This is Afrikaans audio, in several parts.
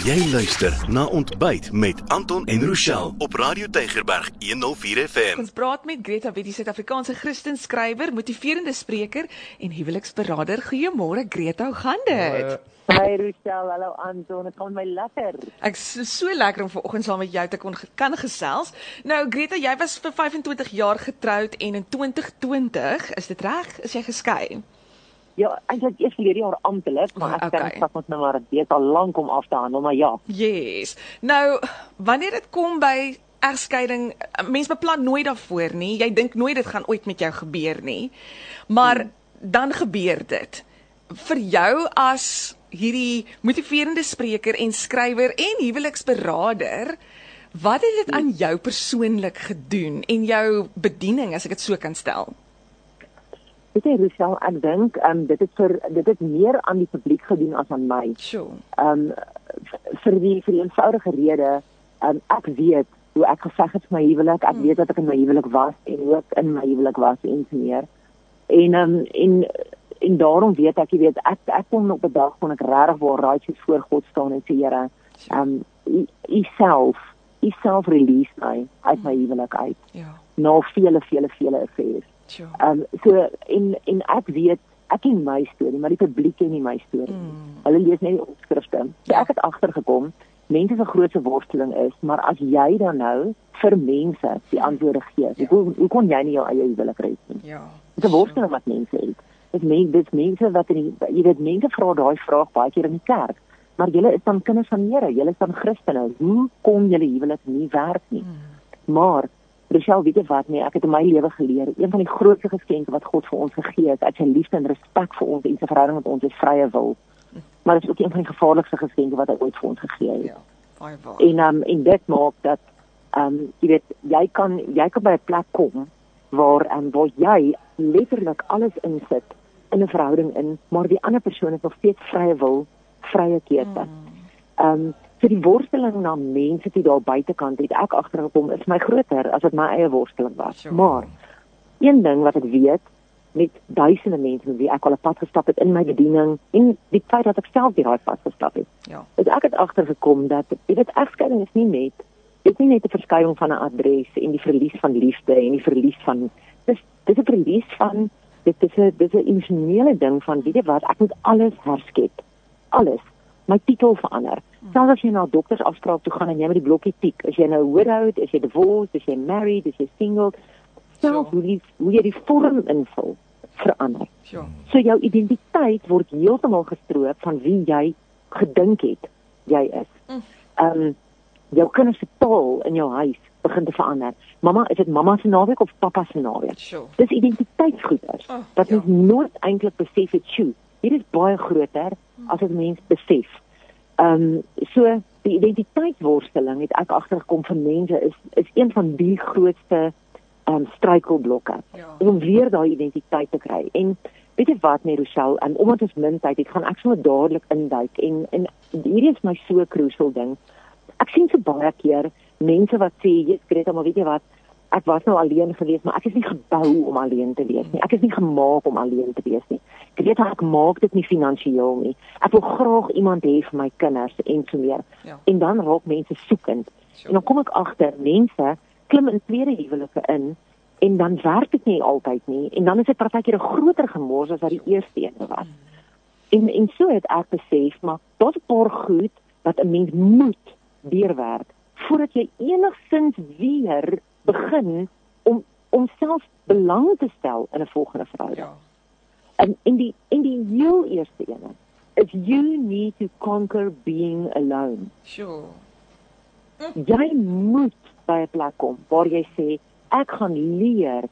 Jy luister na Ontbyt met Anton en Rochelle op Radio Tygerberg 104 FM. Ons praat met Greta Wit, die Suid-Afrikaanse Christen skrywer, motiverende spreker en huweliksberader. Goeiemôre Greta, hoe gaan dit? Hi Rochelle, hallo Anton, dit gaan my lekker. Ek is so lekker om vanoggend saam met jou te kon kan gesels. Nou Greta, jy was vir 25 jaar getroud en in 2020, is dit reg? Is jy geskei? Ja, eintlik eers verlede jaar amptelik, maar ek Okay. dink dat ons nou maar dit al lank om af te handel, maar ja. Yes. Nou, wanneer dit kom by egskeiding, mens beplan nooit daarvoor nie. Jy dink nooit dit gaan ooit met jou gebeur nie. Maar hmm. dan gebeur dit. Vir jou as hierdie motiverende spreker en skrywer en huweliksberader, wat het dit aan jou persoonlik gedoen en jou bediening as ek dit so kan stel? Weet jy Rochelle, ek dink um, dit het vir dit het meer aan die publiek gedoen as aan my. Sure. Um vir die vir die eenvoudige rede, um ek weet hoe ek geveg het vir my huwelik, ek weet dat ek in my huwelik was en hoe ek in my huwelik was en so meer. En um en en daarom weet ek, jy weet, ek ek kon op 'n dag kon ek regtig waar righteous voor God staan en sê Here, um u u self, u self release my uit my huwelik uit. Ja. Na vele vele vele affairs. Sure. Um so en en ek weet ek ken my storie, maar die publiek ken nie my storie nie. Mm. Hulle lees net die opskrifte. So ek het agtergekom mense se grootste worsteling is, maar as jy dan nou vir mense die antwoorde gee, Ja. hoe hoe kon jy nie jou eie huwelik red nie? Ja. Dit is 'n worsteling wat mense het. Dit meen dit mense wat in die, jy weet mense vra daai vraag baie keer in die kerk. Maar julle is dan kinders van Here, julle is dan Christene. Hoe kom julle huwelik nie werk nie? Mm. Maar Rochelle, weet jy wat nee, ek het in my lewe geleer, een van die grootste geskenke wat God vir ons gegee het, uit sy liefde en respek vir ons en sy verhouding met ons is vrye wil. Maar dit is ook een van die gevaarlikste geskenke wat hy ooit vir ons gegee het. Ja. Baie waar. En um en dit maak dat um jy weet, jy kan jy kan by 'n plek kom waar um waar jy letterlik alles insit in 'n verhouding in, maar die ander persoon het nog steeds vrye wil, vrye keuse. Um so die worsteling na mense toe daar buitekant het ek agtergekom is my groter as wat my eie worsteling was. Sure. Maar een ding wat ek weet met duisende mense met wie ek al 'n pad gestap het in my bediening en die feit dat ek self die daai pad gestap het. Ja. Dus ek het agtergekom dat jy weet egskeiding is nie net dit is nie net 'n verskuiwing van 'n adres en die verlies van liefde en die verlies van dis dis 'n verlies van dit is 'n dis 'n emosionele ding van weet jy wat ek moet alles herskep. Alles. My titel verander. Selfs as jy na 'n doktersafspraak toe gaan en jy met die blokkie tik, as jy nou widowed, as jy divorced, as jy married, as jy single, selfs Sure. hoe die hoe jy die vorm invul verander. Ja. So jou identiteit word heeltemal gestroop van wie jy gedink het jy is. Mm. Ehm um, jou kinders se taal in jou huis begin te verander. Mamma, is dit mamma se naweek of pappa se naweek? Sure. Dis identiteitsgoeders. Oh, wat ja. mens nooit eintlik besef het, "Sjoe, hier is baie groter as wat mens besef." Ehm um, so die identiteitsworsteling het ek agtergekom vir mense is is een van die grootste ehm um, struikelblokke Ja. om weer daai identiteit te kry. En weet jy wat, nee Rochelle, en omdat ons min tyd het, gaan ek sommer dadelik induik en en hierdie is my so crucial ding. Ek sien so baie keer mense wat sê, "Jesus Greta, maar weet jy wat, ek was nou alleen gewees, maar ek is nie gebou om alleen te wees nie. Ek is nie gemaak om alleen te wees nie. Greta, ek maak dit nie finansiëel nie. Ek wil graag iemand hê vir my kinders en so meer." Ja. En dan raak mense soekend. Sure. En dan kom ek agter mense klim in tweede huwelike in en dan werk dit nie altyd nie en dan is dit partykeer 'n groter gemors as wat die eerste een was. En en so het ek besef maar daar's 'n paar goed wat 'n mens moet deurwerk voordat jy enigsins weer begin om om self belang te stel in 'n volgende verhouding. Ja. En in die in die heel eerste een is you need to conquer being alone. Sure. Jy moet by 'n plek kom waar jy sê ek gaan leer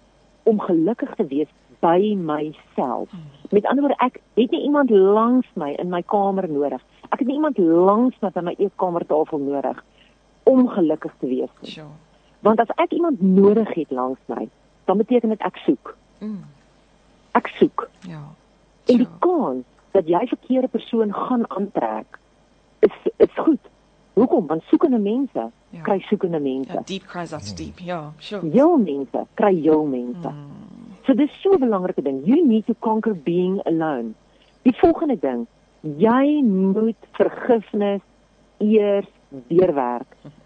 om gelukkig te wees by myself. Met ander woorde, ek het nie iemand langs my in my kamer nodig. Ek het nie iemand langs my by my eetkamertafel nodig om gelukkig te wees nie. Sure. Want as ek iemand nodig het langs my, dan beteken dit ek soek. Mm. Ek soek. Ja. En die Sure. kans dat jy verkeerde persoon gaan aantrek is is goed. Hoekom? Want soekende mense Ja. kry soekende mense. Ja, deep cries out deep. Ja, sure. Heel mense kry heel mense. Mm. So dis so 'n belangrike ding. You need to conquer being alone. Die volgende ding, jy moet vergifnis eers deurwerk.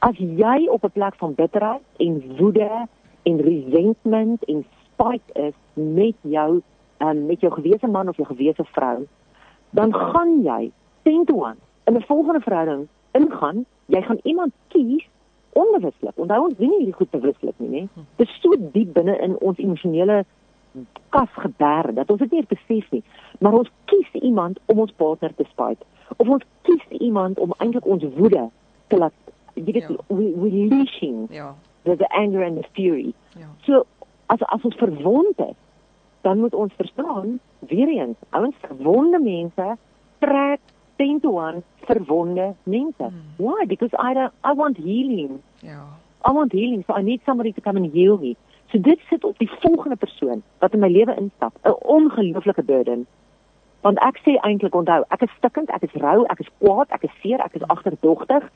As jy op 'n plek van bitterheid en woede en resentment en spite is met jou um, met jou gewese man of jou gewese vrou, dan gaan jy 10 to 1 in 'n volgende verhouding ingaan, jy gaan iemand kies onbewuslik. Onthou ons doen nie hierdie goed bewuslik nie, né? Dit is so diep binne in ons emosionele kas geberg dat ons dit nie besef nie. Maar ons kies iemand om ons partner te spite of ons kies iemand om eintlik ons woede te laat jy weet Ja. we releasing Ja. the, the anger and the fury. Ja. So as as ons verwond is, dan moet ons verstaan weer eens, ouens verwonde mense trek 10 to 1 verwonde mense. Hmm. Why? Because I don't I want healing. Ja. I want healing, so I need somebody to come and heal me. So dit sit op die volgende persoon wat in my lewe instap, 'n ongelooflike burden. Want ek sê eintlik onthou, ek is stikkend, ek is rou, ek is kwaad, ek is seer, ek is agterdogtig,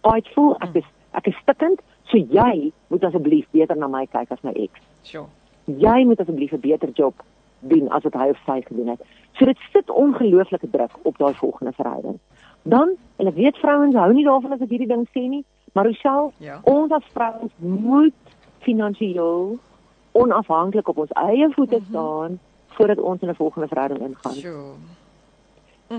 spiteful, ek is ek is stikkend, so jy moet asseblief beter na my kyk as my ex. Sjoe. Jy moet asseblief 'n beter job doen as wat hy of sy gedoen het. So dit sit ongelooflike druk op daai volgende verhouding. Dan, en ek weet vrouens hou nie daarvan as ek hierdie ding sê nie, maar Rochelle, Ja. ons as vrouens moet finansiëel onafhanklik op ons eie voete Mhm. staan voordat ons in 'n volgende verhouding ingaan. Sjoe.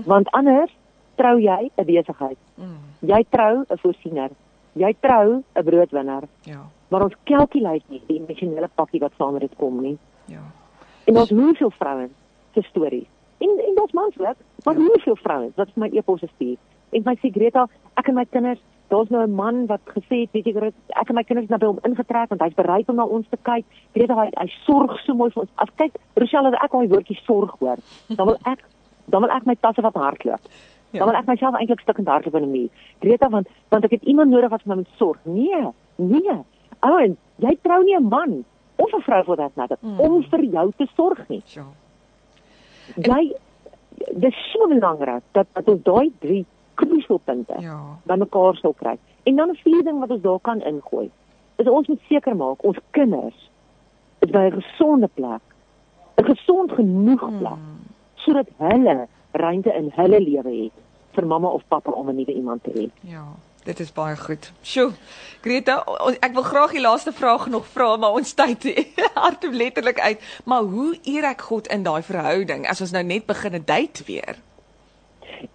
Want anders trou jy 'n besigheid. Mm. Jy trou 'n voorsiener. Jy trou 'n broodwinner, Ja. maar ons calculate nie die emosionele pakkie wat saam met dit kom nie. Ja. En daar's hoeveel vrouens se stories. En en daar's mans ook, maar Ja. hoeveel vrouens wat vir my e-posse stuur. En my sê Greta, ek en my kinders, daar's nou 'n man wat gesê het, weet jy ek en my kinders het nou by hom ingetrek want hy's bereid om na ons te kyk. Greta, hy, hy sorg so mooi vir ons. As kyk, Rochelle, as ek daai woordjie sorg hoor, dan wil ek dan wil ek my tasse wat hardloop. Ja. Dan wil ek myself eintlik stukkend hardloop in 'n muur. Greta, want want ek het iemand nodig wat vir my moet sorg. Nee, nee. Ouen, jy trou nie 'n man of 'n vrou vir dat net Mm. om vir jou te sorg nie. Sjoe. Jy dis so belangrik dat dat ons daai drie kruiselpunte Ja. bymekaar sal kry. En dan 'n vierde ding wat ons daar kan ingooi. Is ons moet seker maak ons kinders is by 'n gesonde plek. 'n Gesond genoeg plek Mm. sodat hulle ruimte in hulle lewe het vir mamma of pappa om 'n nuwe iemand te hê. Ja, dit is baie goed. Sjoe. Greta, ek wil graag die laaste vraag nog vra, maar ons tyd hardop letterlik uit. Maar hoe eer ek God in daai verhouding as ons nou net begin 'n date weer?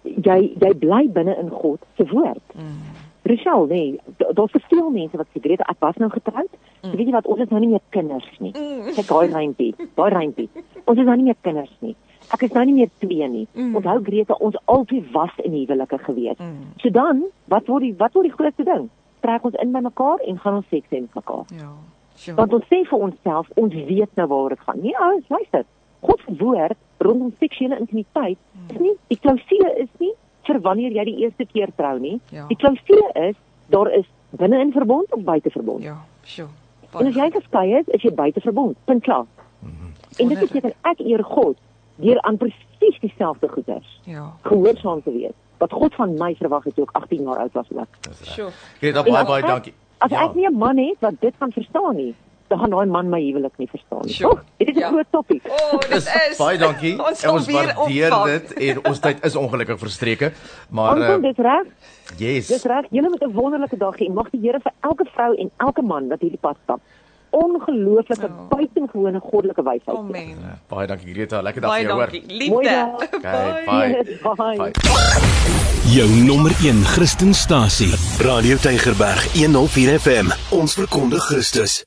Jy jy bly binne in God se woord. Mm. Rochelle, nee, da- daar's veel mense wat sê Greta, ek was nou getroud. Mm. Weet jy wat, ons is nou nie meer kinders nie. Mm. Kyk daai rympie, daai rympie. Ons is nou nie meer kinders nie. Ek is nou nie meer twee nie. Mm. Mm. Onthou Greta, ons altyd was in huwelike gewees. Mm. So dan, wat word die wat word die grootste ding? Trek ons in by mekaar en gaan ons seks hê met mekaar. Ja. Sjoe. Want ons sê vir onsself, ons weet nou waaroor dit gaan. Nee, ouens, luister. God se woord rondom seksuele intimiteit is nie die klousule is nie vir wanneer jy die eerste keer trou nie. Ja. Die klousule is daar is binne in verbond of buite verbond. Ja, sjoe. En as jy geskei is, is jy buite verbond. Punt klaar. En dit beteken ek eer God deur aan presies dieselfde goeders Ja. gehoorsaam te wees wat God van my verwag het toe ek 18 jaar oud was ook. Sjoe. Greta, En baie baie dankie. As Ja. ek nie 'n man het wat dit kan verstaan nie, dan gaan daai man my huwelik nie verstaan nie. Sure. Toch? Dit is 'n Ja. groot topik. Oh, dit is baie dankie. Ons en ons waardeer opvang. dit en ons tyd is ongelukkig verstreke. Maar Anton, uh, dis reg. yes. Dis reg. Julle moet 'n wonderlike dag hê. Mag die Here vir elke vrou en elke man wat hierdie pad stap, ongelooflike Oh. buitengewone goddelike wysheid. Amen. Ja, Baie dankie Greta. Lekker dag Baie vir jou hoor. dankie. Mooi Liefde. Okay, Bye. bye. Yes, bye. Bye. Jou nommer 1 Christenstasie. Radio Tygerberg 104 FM. Ons verkondig Christus.